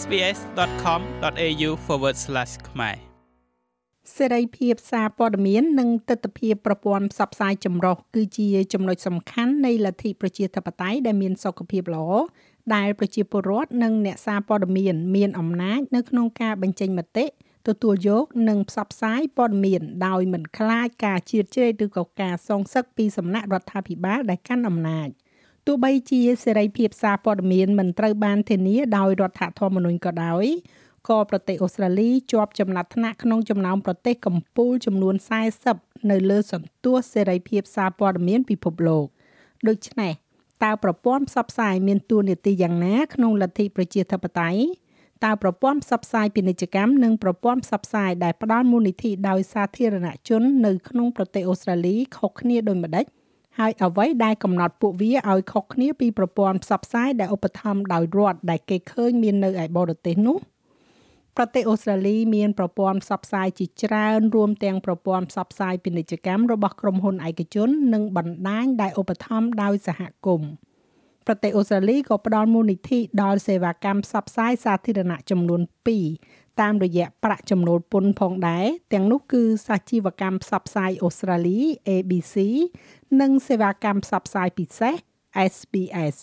sbs.com.au/ ខ្មែរសេរីភាពសារព័ត៌មាននិងទស្សនវិជ្ជាប្រព័ន្ធផ្សព្វផ្សាយចម្រុះគឺជាចំណុចសំខាន់នៃលទ្ធិប្រជាធិបតេយ្យដែលមានសុខភាពល្អដែលប្រជាពលរដ្ឋនិងអ្នកសារព័ត៌មានមានអំណាចនៅក្នុងការបញ្ចេញមតិទទួលយកនិងផ្សព្វផ្សាយព័ត៌មានដោយមិនខ្លាចការជៀតជ្រែកឬក៏ការសងសឹកពីសំណាក់រដ្ឋាភិបាលដែលកាន់អំណាច ទោះបីជាសេរីភាពសារព័ត៌មានមិនត្រូវបានធានាដោយរដ្ឋធម្មនុញ្ញក៏ដោយក៏ប្រទេសអូស្ត្រាលីជាប់ចំណាត់ថ្នាក់ក្នុងចំណោមប្រទេសកំពូលចំនួន40នៅលើសន្ទុះសេរីភាពសារព័ត៌មានពិភពលោកដូច្នេះតើប្រព័ន្ធផ្សព្វផ្សាយមានតួនាទីយ៉ាងណាក្នុងលទ្ធិប្រជាធិបតេយ្យតើប្រព័ន្ធផ្សព្វផ្សាយពាណិជ្ជកម្មនិងប្រព័ន្ធផ្សព្វផ្សាយដែលផ្ដល់មូលនិធិដោយសាធារណជននៅក្នុងប្រទេសអូស្ត្រាលីខុសគ្នាដូចម្តេច ហើយអ្វីដែលកំណត់ពួកវាឲ្យខុសគ្នាពីប្រព័ន្ធផ្សព្វផ្សាយដែលឧបត្ថម្ភដោយរដ្ឋដែលគេឃើញមាននៅឯបរទេសនោះ។ប្រទេសអូស្ត្រាលីមានប្រព័ន្ធផ្សព្វផ្សាយជាច្រើនរួមទាំងប្រព័ន្ធផ្សព្វផ្សាយពាណិជ្ជកម្មរបស់ក្រុមហ៊ុនឯកជន និងបណ្ដាញដែលឧបត្ថម្ភដោយសហគមន៍ប្រទេសអូស្ត្រាលីក៏ផ្ដល់មូលនិធិដល់សេវាកម្មផ្សព្វផ្សាយសាធារណៈចំនួន2តាមរយៈប្រាក់ចំណូលពន្ធផងដែរទាំងនោះគឺសាជីវកម្មផ្សព្វផ្សាយអូស្ត្រាលី ABC និងសេវាកម្មផ្សព្វផ្សាយពិសេស SBS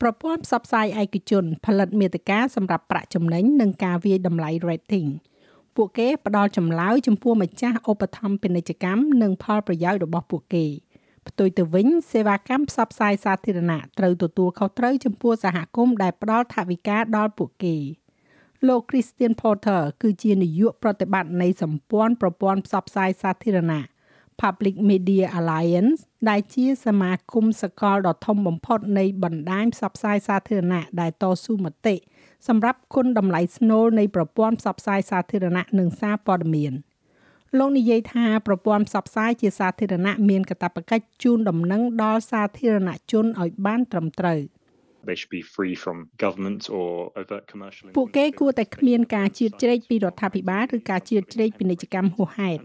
ប្រព័ន្ធផ្សព្វផ្សាយឯកជន ផលិតមាតិកាសម្រាប់ប្រាក់ចំណេញនិងការវាយតម្លៃ rating ពួកគេផ្ដល់ចម្លើយចំពោះម្ចាស់ឧបត្ថម្ភពាណិជ្ជកម្មនិងផលប្រយោជន៍របស់ពួកគេផ្ទុយទៅវិញសេវាកម្មផ្សព្វផ្សាយសាធារណៈត្រូវទទួលខុសត្រូវចំពោះសហគមន៍ដែលផ្ដល់ថវិកាដល់ពួកគេលោក Christian Porter គឺជានាយកប្រតិបត្តិនៃសម្ព័ន្ធប្រព័ន្ធផ្សព្វផ្សាយសាធារណៈ Public Media Alliance ដែលជាសមាគមសកលដ៏ធំបំផុតនៃបណ្ដាញផ្សព្វផ្សាយសាធារណៈដែលតស៊ូមតិសម្រាប់គុណតម្លៃស្នូលនៃប្រព័ន្ធផ្សព្វផ្សាយសាធារណៈនិងសារព័ត៌មានលោកនិយាយថាប្រព័ន្ធផ្សព្វផ្សាយជាសាធារណៈមានកាតព្វកិច្ចជូនដំណឹងដល់សាធារណជនឲ្យបានត្រឹមត្រូវ។ they should be free from government or overt commercial ពួកគេគួរតែគ្មានការជៀតជ្រែកពីរដ្ឋាភិបាលឬការជៀតជ្រែកពាណិជ្ជកម្មហួសហេតុ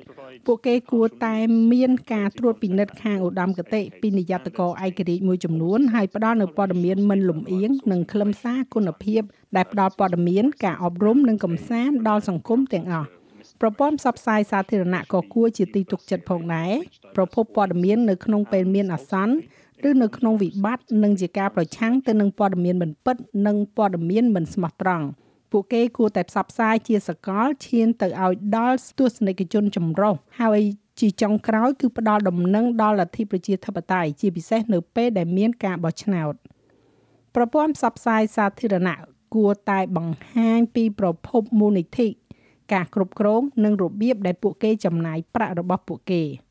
ពួកគេគួរតែមានការត្រួតពិនិត្យខាងឧត្តមគតិពីនិយត្តករឯករាជ្យមួយចំនួនហើយផ្ដល់នូវព័ត៌មានមិនលំអៀងនិងខ្លឹមសារគុណភាព ដែលផ្ដល់ព័ត៌មាន ការអប់រំនិងកំសាន្តដល់សង្គមទាំងអស់ប្រព័ន្ធផ្សព្វផ្សាយសាធារណៈក៏គួរជាទីទុកចិត្តផងដែរប្រភពព័ត៌មាននៅក្នុងពេលមានអាសន្ន ឬនៅក្នុងវិបត្តិនិងជាការប្រឆាំងទៅនឹងព័ត៌មានមិនពិតនិងព័ត៌មានមិនស្មោះត្រង់ពួកគេគួរតែផ្សព្វផ្សាយជាសកលឈានទៅឲ្យដល់ទស្សនិកជនចម្រុះហើយជាចុងក្រោយគឺផ្ដល់ដំណឹងដល់លទ្ធិប្រជាធិបតេយ្យជាពិសេសនៅពេលដែលមានការបោះឆ្នោតប្រព័ន្ធផ្សព្វផ្សាយសាធារណៈគួរតែបង្ហាញពីប្រភពមូលនិធិការគ្រប់គ្រងនិងរបៀបដែលពួកគេចំណាយប្រាក់របស់ពួកគេ។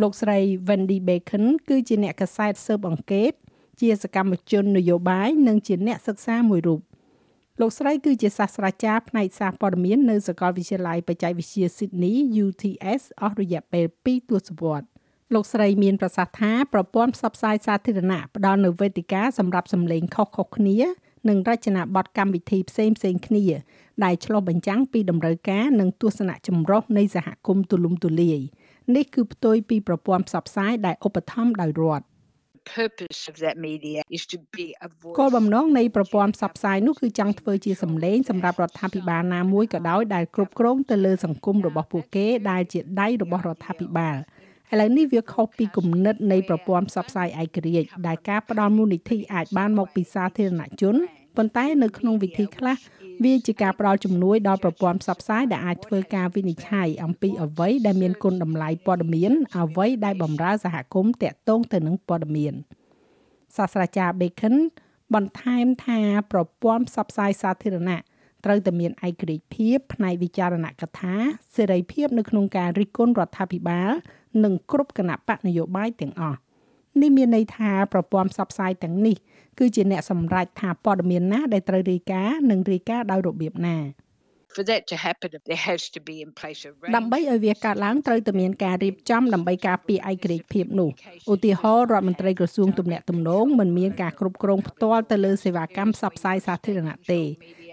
លោកស្រី Wendy Bacon គឺជាអ្នកកសែតស៊ើបអង្កេត ជាសកម្មជននយោបាយនិងជាអ្នកសិក្សាមួយរូបលោកស្រីគឺជាសាស្ត្រាចារ្យផ្នែកសារព័ត៌មាននៅសាកលវិទ្យាល័យបច្ចេកវិទ្យា Sydney UTS អស់រយៈពេល2ទសវត្សរ៍លោកស្រីមានប្រសាសន៍ថាប្រព័ន្ធផ្សព្វផ្សាយសាធារណៈផ្ដល់នូវវេទិកាសម្រាប់សម្លេងខុសៗគ្នានិងរចនាប័ទ្មកម្មវិធីផ្សេងៗគ្នា ដែលឆ្លុះបញ្ចាំងពីតម្រូវការនិងទស្សនៈចម្រុះនៃសហគមន៍ទូលំទូលាយ នេះគឺផ្ទុយពីប្រព័ន្ធផ្សព្វផ្សាយដែលឧបត្ថម្ភដោយរដ្ឋ purpose of that media is to be a voice គោលបំណងនៃប្រព័ន្ធផ្សព្វផ្សាយនោះគឺចង់ធ្វើជាសម្លេងសម្រាប់រដ្ឋាភិបាលណាមួយក៏ដោយដែលគ្រប់គ្រងទៅលើសង្គមរបស់ពួកគេដែលជាដៃរបស់រដ្ឋាភិបាលឥឡូវនេះវាខុសពីគំនិតនៃប្រព័ន្ធផ្សព្វផ្សាយឯករាជ្យដែលការផ្ដល់មូលនិធិអាចបានមកពីសាធារណជន ប៉ុន្តែនៅក្នុងវិធីខ្លះវាជាការផ្ដល់ជំនួយដល់ប្រព័ន្ធផ្សព្វផ្សាយដែលអាចធ្វើការវិនិច្ឆ័យអំពីអ្វីដែលមានគុណតម្លៃព័ត៌មានអ្វីដែលបម្រើសហគមន៍តាក់ទងទៅនឹងព័ត៌មានសាស្ត្រាចារ្យ Bacon បន្ថែមថាប្រព័ន្ធផ្សព្វផ្សាយសាធារណៈត្រូវតែមានឯករាជ្យភាពផ្នែកវិចារណកថាសេរីភាពនៅក្នុងការរិះគន់រដ្ឋាភិបាល និងគ្រប់គណៈបកនយោបាយទាំងអស់ នេះមានន័យថាប្រព័ន្ធផ្សព្វផ្សាយទាំងនេះគឺជាអ្នកសម្រេចថាព័ត៌មានណាដែលត្រូវរាយការណ៍និងរាយការណ៍ដោយរបៀបណា for that to happen there has to be in place a ដើម្បីឲ្យវាកើតឡើងត្រូវតែមានការរៀបចំដើម្បីការពារឯករាជ្យភាពនោះឧទាហរណ៍រដ្ឋមន្ត្រីក្រសួងទំនាក់ទំនងមិនមានការគ្រប់គ្រងផ្ទាល់ទៅលើសេវាកម្មផ្សព្វផ្សាយសាធារណៈទេ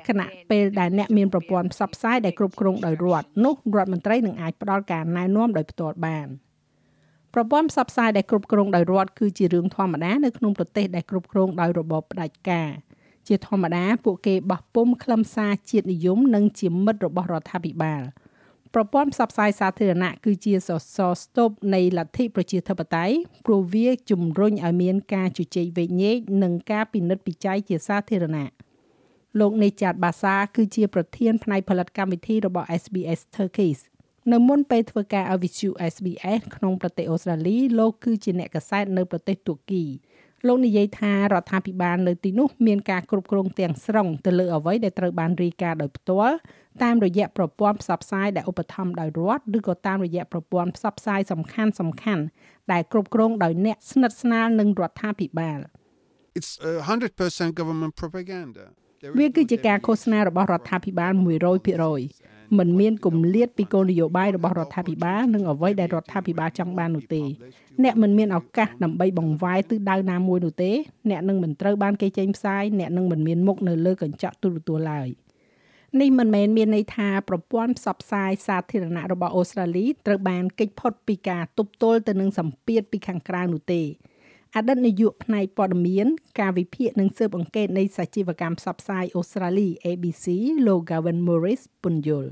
ខណៈពេលដែលអ្នកមានប្រព័ន្ធផ្សព្វផ្សាយដែលគ្រប់គ្រងដោយរដ្ឋនោះរដ្ឋមន្ត្រីនឹងអាចផ្ដល់ការណែនាំដោយផ្ទាល់បាន។ ប្រព័ន្ធផ្សព្វផ្សាយដែលគ្រប់គ្រងដោយរដ្ឋគឺជារឿងធម្មតានៅក្នុងប្រទេសដែលគ្រប់គ្រងដោយរបបផ្ដាច់ការជាធម្មតាពួកគេបោះពុំខ្លឹមសារជាតិនិយមនិងជាមិត្តរបស់រដ្ឋាភិបាលប្រព័ន្ធផ្សព្វផ្សាយសាធារណៈគឺជាសសរស្ទប់នៃលទ្ធិប្រជាធិបតេយ្យព្រោះវាជំរុញឲ្យមានការជជែកវែកញែកនិងការពិនិត្យពិច័យជាសាធារណៈលោកនេចាតបាសាគឺជាប្រធានផ្នែកផលិតកម្មវិធីរបស់ SBS Turkish នៅមុនពេលធ្វើការឲ្យ Visu SBS ក្នុងប្រទេសអូស្ត្រាលីលោកគឺជាអ្នកកសែតនៅប្រទេសទួរគីលោកនិយាយថារដ្ឋាភិបាលនៅទីនោះមានការគ្រប់គ្រងទាំងស្រុងទៅលើអ្វីដែលត្រូវបានរាយការណ៍ដោយផ្ទាល់តាមរយៈប្រព័ន្ធផ្សព្វផ្សាយដែលឧបត្ថម្ភដោយរដ្ឋឬក៏តាមរយៈប្រព័ន្ធផ្សព្វផ្សាយសំខាន់សំខាន់ដែលគ្រប់គ្រងដោយអ្នកស្និទ្ធស្នាលនឹងរដ្ឋាភិបាល It's 100% government propaganda. វាគឺជាការឃោសនារបស់រដ្ឋាភិបាល100% មិនមានគម្លាតពីគោលនយោបាយរបស់រដ្ឋាភិបាលនិងអ្វីដែលរដ្ឋាភិបាលចង់បាននោះទេអ្នកមិនមានឱកាសដើម្បីបង្វែរទិសដៅណាមួយនោះទេអ្នកនឹងមិនត្រូវបានគេចេញផ្សាយអ្នកនឹងមិនមានមុខនៅលើកញ្ចក់ទូរទស្សន៍ឡើយនេះមិនមែនមានន័យថាប្រព័ន្ធផ្សព្វផ្សាយសាធារណៈរបស់អូស្ត្រាលីត្រូវបានគេចផុតពីការទប់ទល់ទៅនឹងសម្ពាធពីខាងក្រៅនោះទេអតីតនាយកផ្នែកព័ត៌មានការវិភាគនិងស៊ើបអង្កេតនៃសាជីវកម្មផ្សព្វផ្សាយអូស្ត្រាលី ABC លោក Gavin Morris ពន្យល់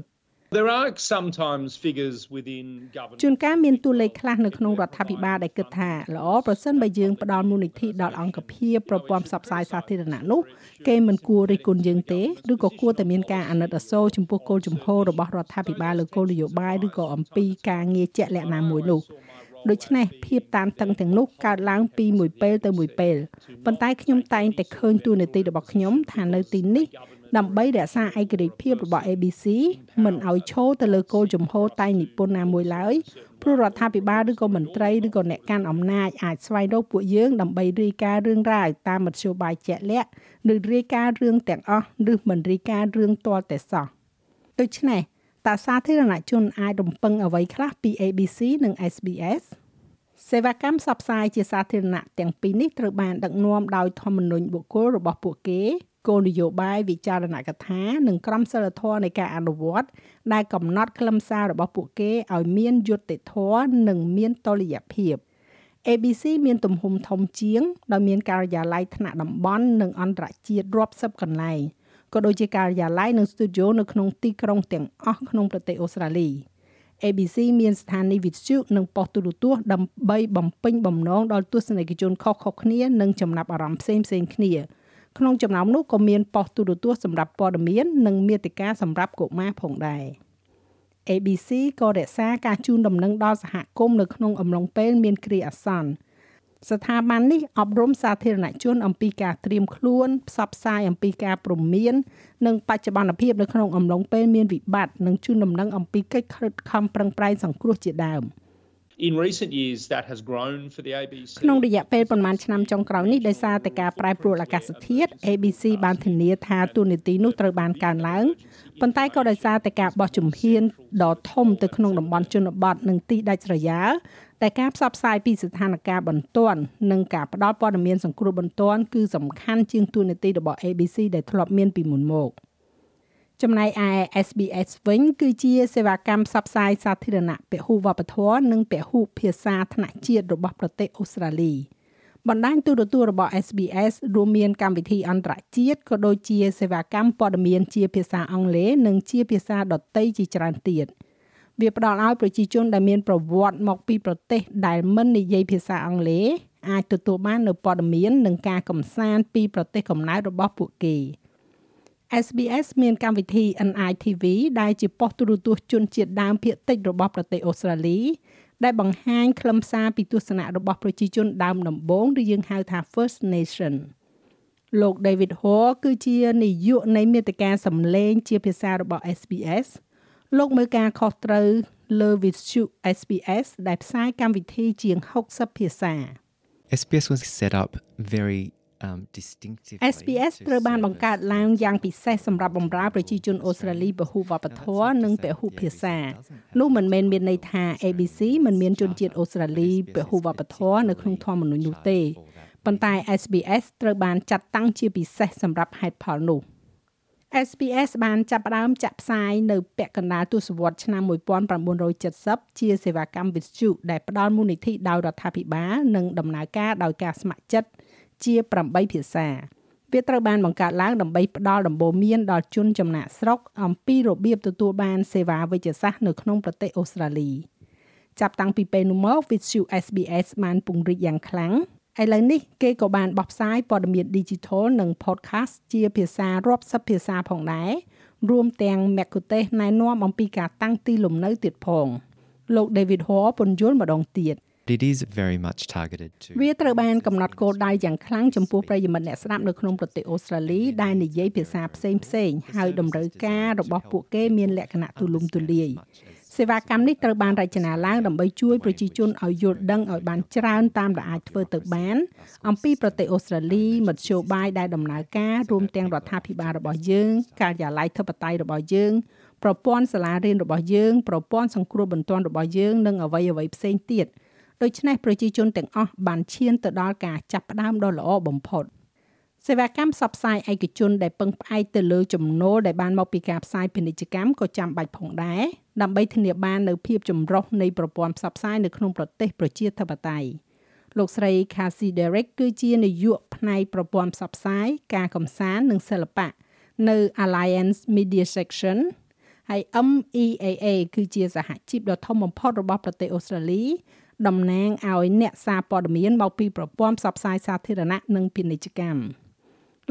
There are sometimes figures within government ជួនកាលមានតួលេខខ្លះនៅក្នុងរដ្ឋាភិបាលដែលគិតថាល្អប្រសិនបើយើងផ្ដល់មូលនិធិដល់អង្គភាពប្រព័ន្ធផ្សព្វផ្សាយសាធារណៈនោះគេមិនគួររិះគន់យើងទេឬក៏គួរតែមានការអាណិតអាសូរចំពោះគោលជំហររបស់រដ្ឋាភិបាលលើគោលនយោបាយឬក៏អំពីការងារជាក់លាក់ណាមួយនោះដូច្នេះភាពតានតឹងទាំងនោះកើតឡើងពីមួយពេលទៅមួយពេលប៉ុន្តែខ្ញុំតែងតែឃើញទូនាទីរបស់ខ្ញុំថានៅទីនេះ ដើម្បីរក្សាឯករាជ្យភាពរបស់ ABC មិនឲ្យឈរទៅលើគោលជំហរតែងនិពន្ធណាមួយឡើយព្រោះរដ្ឋាភិបាលឬក៏មន្ត្រីឬក៏អ្នកកាន់អំណាចអាចស្វែងរកពួកយើងដើម្បីរាយការណ៍រឿងរ៉ាវតាមមធ្យោបាយជាក់លាក់ឬរាយការណ៍រឿងទាំងអស់ឬមិនរាយការណ៍រឿងទាល់តែសោះដូច្នេះតើសាធារណជនអាចរំពឹងអ្វីខ្លះពី ABC និង SBS សេវាកម្មផ្សព្វផ្សាយជាសាធារណៈទាំងពីរនេះត្រូវបានដឹកនាំដោយធម្មនុញ្ញបុគ្គលរបស់ពួកគេ គោលនយោបាយវិចារណកថានិងក្រមសីលធម៌នៃការអនុវត្តដែលកំណត់ខ្លឹមសាររបស់ពួកគេឲ្យមានយុត្តិធម៌និងមានតុល្យភាព ABC មានទំហំធំជាងដោយមានការិយាល័យថ្នាក់តំបន់និងអន្តរជាតិរាប់សិបកន្លែងក៏ដូចជាការិយាល័យនិងស្ទូឌីយោនៅក្នុងទីក្រុងទាំងអស់ក្នុងប្រទេសអូស្ត្រាលី ABC មានស្ថានីយ៍វិទ្យុនិងប៉ុស្តិ៍ទូរទស្សន៍ដើម្បីបំពេញបំណងដល់ទស្សនិកជនខុសៗគ្នានិងចំណាប់អារម្មណ៍ផ្សេងៗគ្នា ក្នុងចំណោមនោះក៏មានប៉ុស្តិ៍ទូរទស្សន៍សម្រាប់ព័ត៌មាន និងមាតិកាសម្រាប់កុមារផងដែរ ABC ក៏រក្សាការជូនដំណឹងដល់សហគមន៍នៅក្នុងអំឡុងពេលមានគ្រាអាសន្នស្ថាប័ននេះអប់រំសាធារណជនអំពីការត្រៀមខ្លួនផ្សព្វផ្សាយអំពីការព្រមាន និងបច្ចុប្បន្នភាពនៅក្នុងអំឡុងពេលមានវិបត្តិនិងជូនដំណឹងអំពីកិច្ចខិតខំប្រឹងប្រែងសង្គ្រោះជាដើម In recent years that has grown for the ABC ក្នុងរយៈពេលប្រមាណឆ្នាំចុងក្រោយនេះដោយសារតែការប្រែប្រួលអាកាសធាតុ ABC បានធានាថាទូនីតិនោះត្រូវបានកើនឡើងប៉ុន្តែក៏ដោយសារតែការបោះជំហានដ៏ធំទៅក្នុងតំបន់ជនបទនិងទីដាច់ស្រយាលតែការផ្សព្វផ្សាយពីស្ថានភាពបន្ទាន់និងការផ្តល់ព័ត៌មានសង្គ្រោះបន្ទាន់គឺសំខាន់ជាងទូនាទីរបស់ ABC ដែលធ្លាប់មានពីមុនមក ចំណែកឯ SBS វិញគឺជាសេវាកម្មផ្សព្វផ្សាយសាធារណៈពហុវប្បធម៌និងពហុភាសាថ្នាក់ជាតិរបស់ប្រទេសអូស្ត្រាលីបណ្ដាញទូរទស្សន៍របស់ SBS រួមមានកម្មវិធីអន្តរជាតិក៏ដូចជាសេវាកម្មព័ត៌មានជាភាសាអង់គ្លេសនិងជាភាសាដទៃជាច្រើនទៀត។វាផ្ដល់ឲ្យប្រជាជនដែលមានប្រវត្តិមកពីប្រទេសដែលមិននិយាយភាសាអង់គ្លេសអាចទទួលបាននូវព័ត៌មាននិងការកំសាន្តពីប្រទេសកំណើតរបស់ពួកគេ SBS មានកម្មវិធី NITV ដែលជាប៉ុស្តិ៍ទូរទស្សន៍ជនជាតិដើមភាគតិចរបស់ប្រទេសអូស្ត្រាលីដែលបង្ហាញខ្លឹមសារពីទស្សនៈរបស់ប្រជាជនដើមដំបូងឬយើងហៅថា First Nation លោក David Hall គឺជានាយកនៃមេតិការសម្លេងជាភាសារបស់ SBS លោកមើលការខុសត្រូវលើវិទ្យុ SBS ដែលផ្សាយកម្មវិធីជាង60ភាសា SBS was set up very um distinctive SBS ត្រូវបានបង្កើតឡើងយ៉ាងពិសេសសម្រាប់បម្រើប្រជាជនអូស្ត្រាលីពហុវប្បធម៌និងពហុភាសានោះមិនមែនមានន័យថា ABC មិនមានជនជាតិអូស្ត្រាលីពហុវប្បធម៌នៅក្នុងធម្មនុញ្ញនោះទេប៉ុន្តែ SBS ត្រូវបានចាត់តាំងជាពិសេសសម្រាប់ហេតុផលនោះ SBS បានចាប់ផ្ដើមចាក់ផ្សាយនៅពាក់កណ្ដាលទសវត្សរ៍ឆ្នាំ1970ជាសេវាកម្មវិទ្យុដែលផ្ដល់មូលនិធិដោយរដ្ឋាភិបាលនិងដំណើរការដោយការស្ម័គ្រចិត្ត ជា8ភាសាវាត្រូវបានបង្កើតឡើងដើម្បីផ្ដល់ដំបូន្មានដល់ជនចំណាក់ស្រុកអំពីរបៀបទទួលបានសេវាវេជ្ជសាស្ត្រនៅក្នុងប្រទេសអូស្ត្រាលីចាប់តាំងពីពេលនោះមក Vithu SBS បានពង្រីកយ៉ាងខ្លាំងឥឡូវនេះគេក៏បានបោះផ្សាយព័ត៌មាន Digital និង Podcast ជាភាសារាប់សិបភាសាផងដែររួមទាំងមគ្គុទ្ទេសក៍ណែនាំអំពីការតាំងទីលំនៅទៀតផង លោក David Hoare ពន្យល់ម្ដងទៀត It is very much targeted to វាត្រូវបានកំណត់គោលដៅយ៉ាងខ្លាំងចំពោះប្រិយមិត្តអ្នកស្ដាប់នៅក្នុងប្រទេសអូស្ត្រាលីដែលនិយាយភាសាផ្សេងផ្សេងៗហើយតម្រូវការរបស់ពួកគេមានលក្ខណៈទូលំទូលាយសេវាកម្មនេះត្រូវបានរចនាឡើងដើម្បីជួយប្រជាជនឲ្យយល់ដឹងឲ្យបានច្រើនតាមដែលអាចធ្វើទៅបាន អំពីប្រទេសអូស្ត្រាលីមធ្យោបាយដែលដំណើរការរួមទាំងរដ្ឋាភិបាលរបស់យើងការិយាល័យធិបតេយ្យរបស់យើងប្រព័ន្ធសាលារៀនរបស់យើងប្រព័ន្ធសង្គ្រោះបន្ទាន់របស់យើងនិងអ្វីអ្វីផ្សេងទៀត ដូច្នេះប្រជាជនទាំងអស់បានឈានទៅដល់ការចាប់ផ្ដើមដ៏ល្អបំផុតសេវាកម្មផ្សព្វផ្សាយឯកជនដែលពឹងផ្អែកទៅលើចំណូលដែលបានមកពីការផ្សាយពាណិជ្ជកម្មក៏ចាំបាច់ផងដែរដើម្បីធានាបាននូវភាពចម្រុះនៃប្រព័ន្ធផ្សព្វផ្សាយនៅក្នុងប្រទេសប្រជាធិបតេយ្យលោកស្រី Cassie Derrick គឺជានាយកផ្នែកប្រព័ន្ធផ្សព្វផ្សាយការកំសាន្តនិងសិល្បៈនៅ Alliance Media Section ហើយ MEAA គឺជាសហជីពដ៏ធំបំផុតរបស់ប្រទេសអូស្ត្រាលី តំណាងឲ្យអ្នកសារព័ត៌មានមកពីប្រព័ន្ធផ្សព្វផ្សាយសាធារណៈនិងពាណិជ្ជកម្ម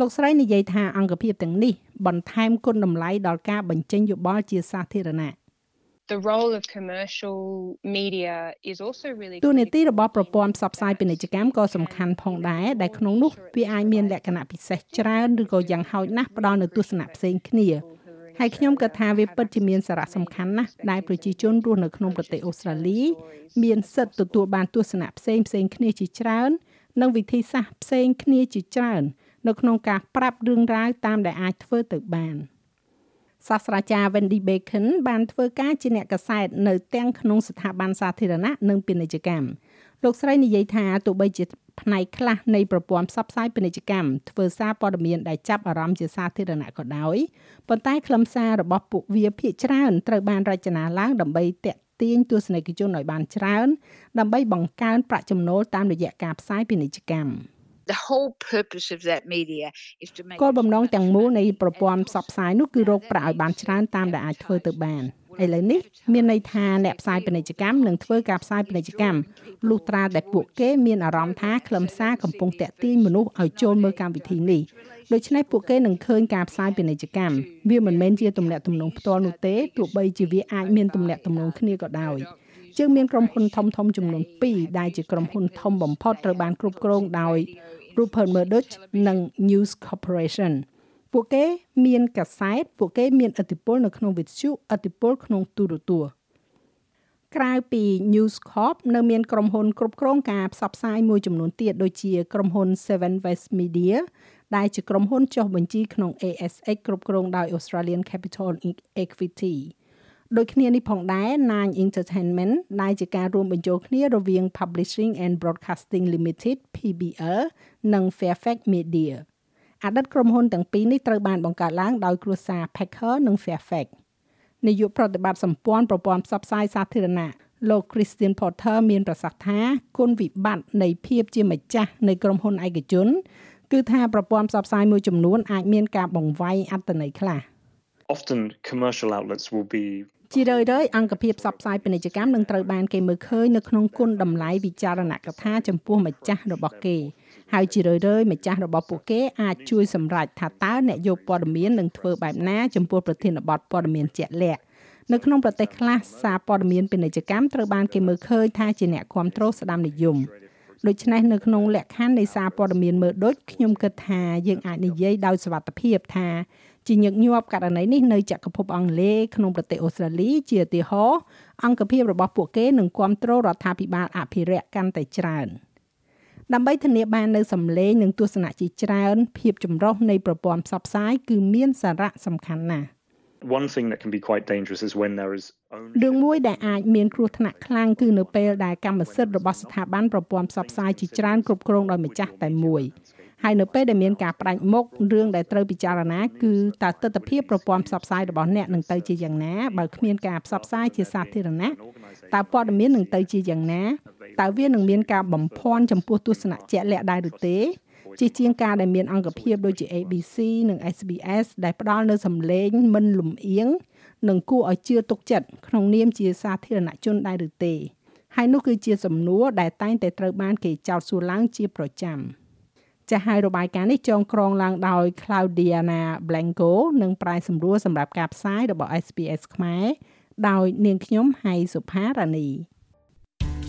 លោកស្រីនិយាយថាអង្គភាពទាំងនេះបន្ថែមគុណតម្លៃដល់ការបញ្ចេញយោបល់ជាសាធារណៈ the role of commercial media is also really ទូនីតិរបស់ប្រព័ន្ធផ្សព្វផ្សាយពាណិជ្ជកម្មក៏សំខាន់ផងដែរដែលក្នុងនោះវាអាចមានលក្ខណៈពិសេសច្រើនឬក៏យ៉ាងហោចណាស់ផ្ដល់នូវទស្សនៈផ្សេងគ្នា ហើយខ្ញុំក៏ថាវាពិតជាមានសារៈសំខាន់ណាស់ដែលប្រជាជនរស់នៅក្នុងប្រទេសអូស្ត្រាលី មានសិទ្ធិទទួលបានទស្សនៈផ្សេងផ្សេងគ្នាជាច្រើន និងវិធីសាស្ត្រផ្សេងគ្នាជាច្រើន នៅក្នុងការប្រាប់រឿងរ៉ាវតាមដែលអាចធ្វើទៅបានសាស្ត្រាចារ្យ Wendy Bacon បានធ្វើការជាអ្នកកសែតនៅទាំងក្នុងស្ថាប័នសាធារណៈនិងពាណិជ្ជកម្ម លោកស្រីនិយាយថាទោះបីជាផ្នែកខ្លះនៃប្រព័ន្ធផ្សព្វផ្សាយពាណិជ្ជកម្មធ្វើសារព័ត៌មានដែលចាប់អារម្មណ៍ជាសាធារណៈក៏ដោយប៉ុន្តែខ្លឹមសាររបស់ពួកវាភាគច្រើនត្រូវបានរចនាឡើងដើម្បីតាក់ទាញទស្សនិកជនឲ្យបានច្រើនដើម្បីបង្កើនប្រាក់ចំណូលតាមរយៈការផ្សាយពាណិជ្ជកម្ម The whole purpose of that media is to make គោលបំណងទាំងមូលនៃប្រព័ន្ធផ្សព្វផ្សាយនោះគឺរកប្រាក់ឲ្យបានច្រើនតាមដែលអាចធ្វើទៅបាន ឥឡូវនេះមានន័យថាអ្នកផ្សាយពាណិជ្ជកម្មនឹងធ្វើការផ្សាយពាណិជ្ជកម្មលុះត្រាតែពួកគេមានអារម្មណ៍ថាខ្លឹមសារកំពុងតាក់ទាញមនុស្សឲ្យចូលមើលកម្មវិធីនេះដូច្នេះពួកគេនឹងឃើញការផ្សាយពាណិជ្ជកម្មវាមិនមែនជាទំនាក់ទំនងផ្ទាល់នោះទេទោះបីជាវាអាចមានទំនាក់ទំនងគ្នាក៏ដោយជាងមានក្រុមហ៊ុនធំធំចំនួន2ដែលជាក្រុមហ៊ុនធំបំផុតត្រូវបានគ្រប់គ្រងដោយ Rupert Murdoch និង News Corporation ពួកគេមាន កាសែតពួកគេមានឥទ្ធិពលនៅក្នុងវិទ្យុឥទ្ធិពលក្នុងទូរទស្សន៍ក្រៅពី News Corp នៅមានក្រុមហ៊ុនគ្រប់គ្រងការផ្សព្វផ្សាយមួយចំនួនទៀតដូចជាក្រុមហ៊ុន Seven West Media ដែលជាក្រុមហ៊ុនចុះបញ្ជីក្នុង ASX គ្រប់គ្រងដោយ Australian Capital Equity ដូចគ្នានេះផងដែរ Nine Entertainment ដែលជាការរួមបញ្ចូលគ្នារវាង Publishing and Broadcasting Limited PBL និង Fairfax Media អតីតក្រុមហ៊ុនទាំងពីរនេះត្រូវបានបង្កើតឡើងដោយគ្រួសារ Packer និង Fairfax នាយកប្រតិបត្តិសម្ព័ន្ធប្រព័ន្ធផ្សព្វផ្សាយសាធារណៈលោក Christian Porter មានប្រសាសន៍ថាគុណវិបត្តិនៃភាពជាម្ចាស់នៃក្រុមហ៊ុនឯកជន គឺថាប្រព័ន្ធផ្សព្វផ្សាយមួយចំនួនអាចមានការបង្វែងអត្តន័យខ្លះ Often commercial outlets will be ជារឿយៗអង្គភាពផ្សព្វផ្សាយពាណិជ្ជកម្មនឹងត្រូវបានគេមើលឃើញនៅក្នុងគុណតម្លៃវិចារណកថាចំពោះម្ចាស់របស់គេ ហើយជារឿយៗម្ចាស់របស់ពួកគេអាចជួយសម្រេចថាតើអ្នកយកព័ត៌មាននឹងធ្វើបែបណាចំពោះប្រធានបទព័ត៌មានជាក់លាក់នៅក្នុងប្រទេសខ្លះសារព័ត៌មានពាណិជ្ជកម្មត្រូវបានគេមើលឃើញថាជាអ្នកគ្រប់គ្រងស្ដាមនិយមដូច្នេះនៅក្នុងលក្ខខណ្ឌនៃសារព័ត៌មានមើលដូចខ្ញុំគិតថាយើងអាចនិយាយដោយសវត្ថភាពថាជាញឹកញាប់ករណីនេះនៅចក្រភពអង់គ្លេសក្នុងប្រទេសអូស្ត្រាលីជាឧទាហរណ៍អង្គភាពរបស់ពួកគេនឹងគ្រប់គ្រងរដ្ឋាភិបាលអភិរក្សកាន់តែច្រើន ដើម្បីធានាបាននៅសម្លេងនិងទស្សនៈជាច្រើន ភាពចម្រុះនៃប្រព័ន្ធផ្សព្វផ្សាយគឺមានសារៈសំខាន់ណាស់ one thing that can be quite dangerous is when there is រឿងមួយដែលអាចមានគ្រោះថ្នាក់ខ្លាំងគឺនៅពេលដែលកម្មសិទ្ធិរបស់ស្ថាប័នប្រព័ន្ធផ្សព្វផ្សាយជាច្រើនគ្រប់គ្រងដោយម្ចាស់តែមួយហើយនៅពេលដែលមានការផ្ដាច់មុខរឿងដែលត្រូវពិចារណាគឺតើទស្សនវិជ្ជាប្រព័ន្ធផ្សព្វផ្សាយរបស់អ្នកនឹងទៅជាយ៉ាងណាបើគ្មានការផ្សព្វផ្សាយជាសាធារណៈតើព័ត៌មាននឹងទៅជាយ៉ាងណា តើវានឹងមានការបំភាន់ចំពោះទស្សនៈជាក់លាក់ដែរឬទេជាជាងការដែលមានអង្គភាពដូចជា ABC និង SBS ដែលផ្ដល់នូវសម្លេងមិនលំអៀងនិងគួរឲ្យជឿទុកចិត្តក្នុងនាមជាសាធារណជនដែរឬទេហើយនោះគឺជាសំណួរដែលតែងតែត្រូវបានគេចោទសួរឡើងជាប្រចាំចាស់ហើយរបាយការណ៍នេះចងក្រងឡើងដោយ Claudiana Blanco និងប្រាយសម្រួលសម្រាប់ការផ្សាយរបស់ SBS ខ្មែរដោយនាងខ្ញុំហៃសុផារ៉ានី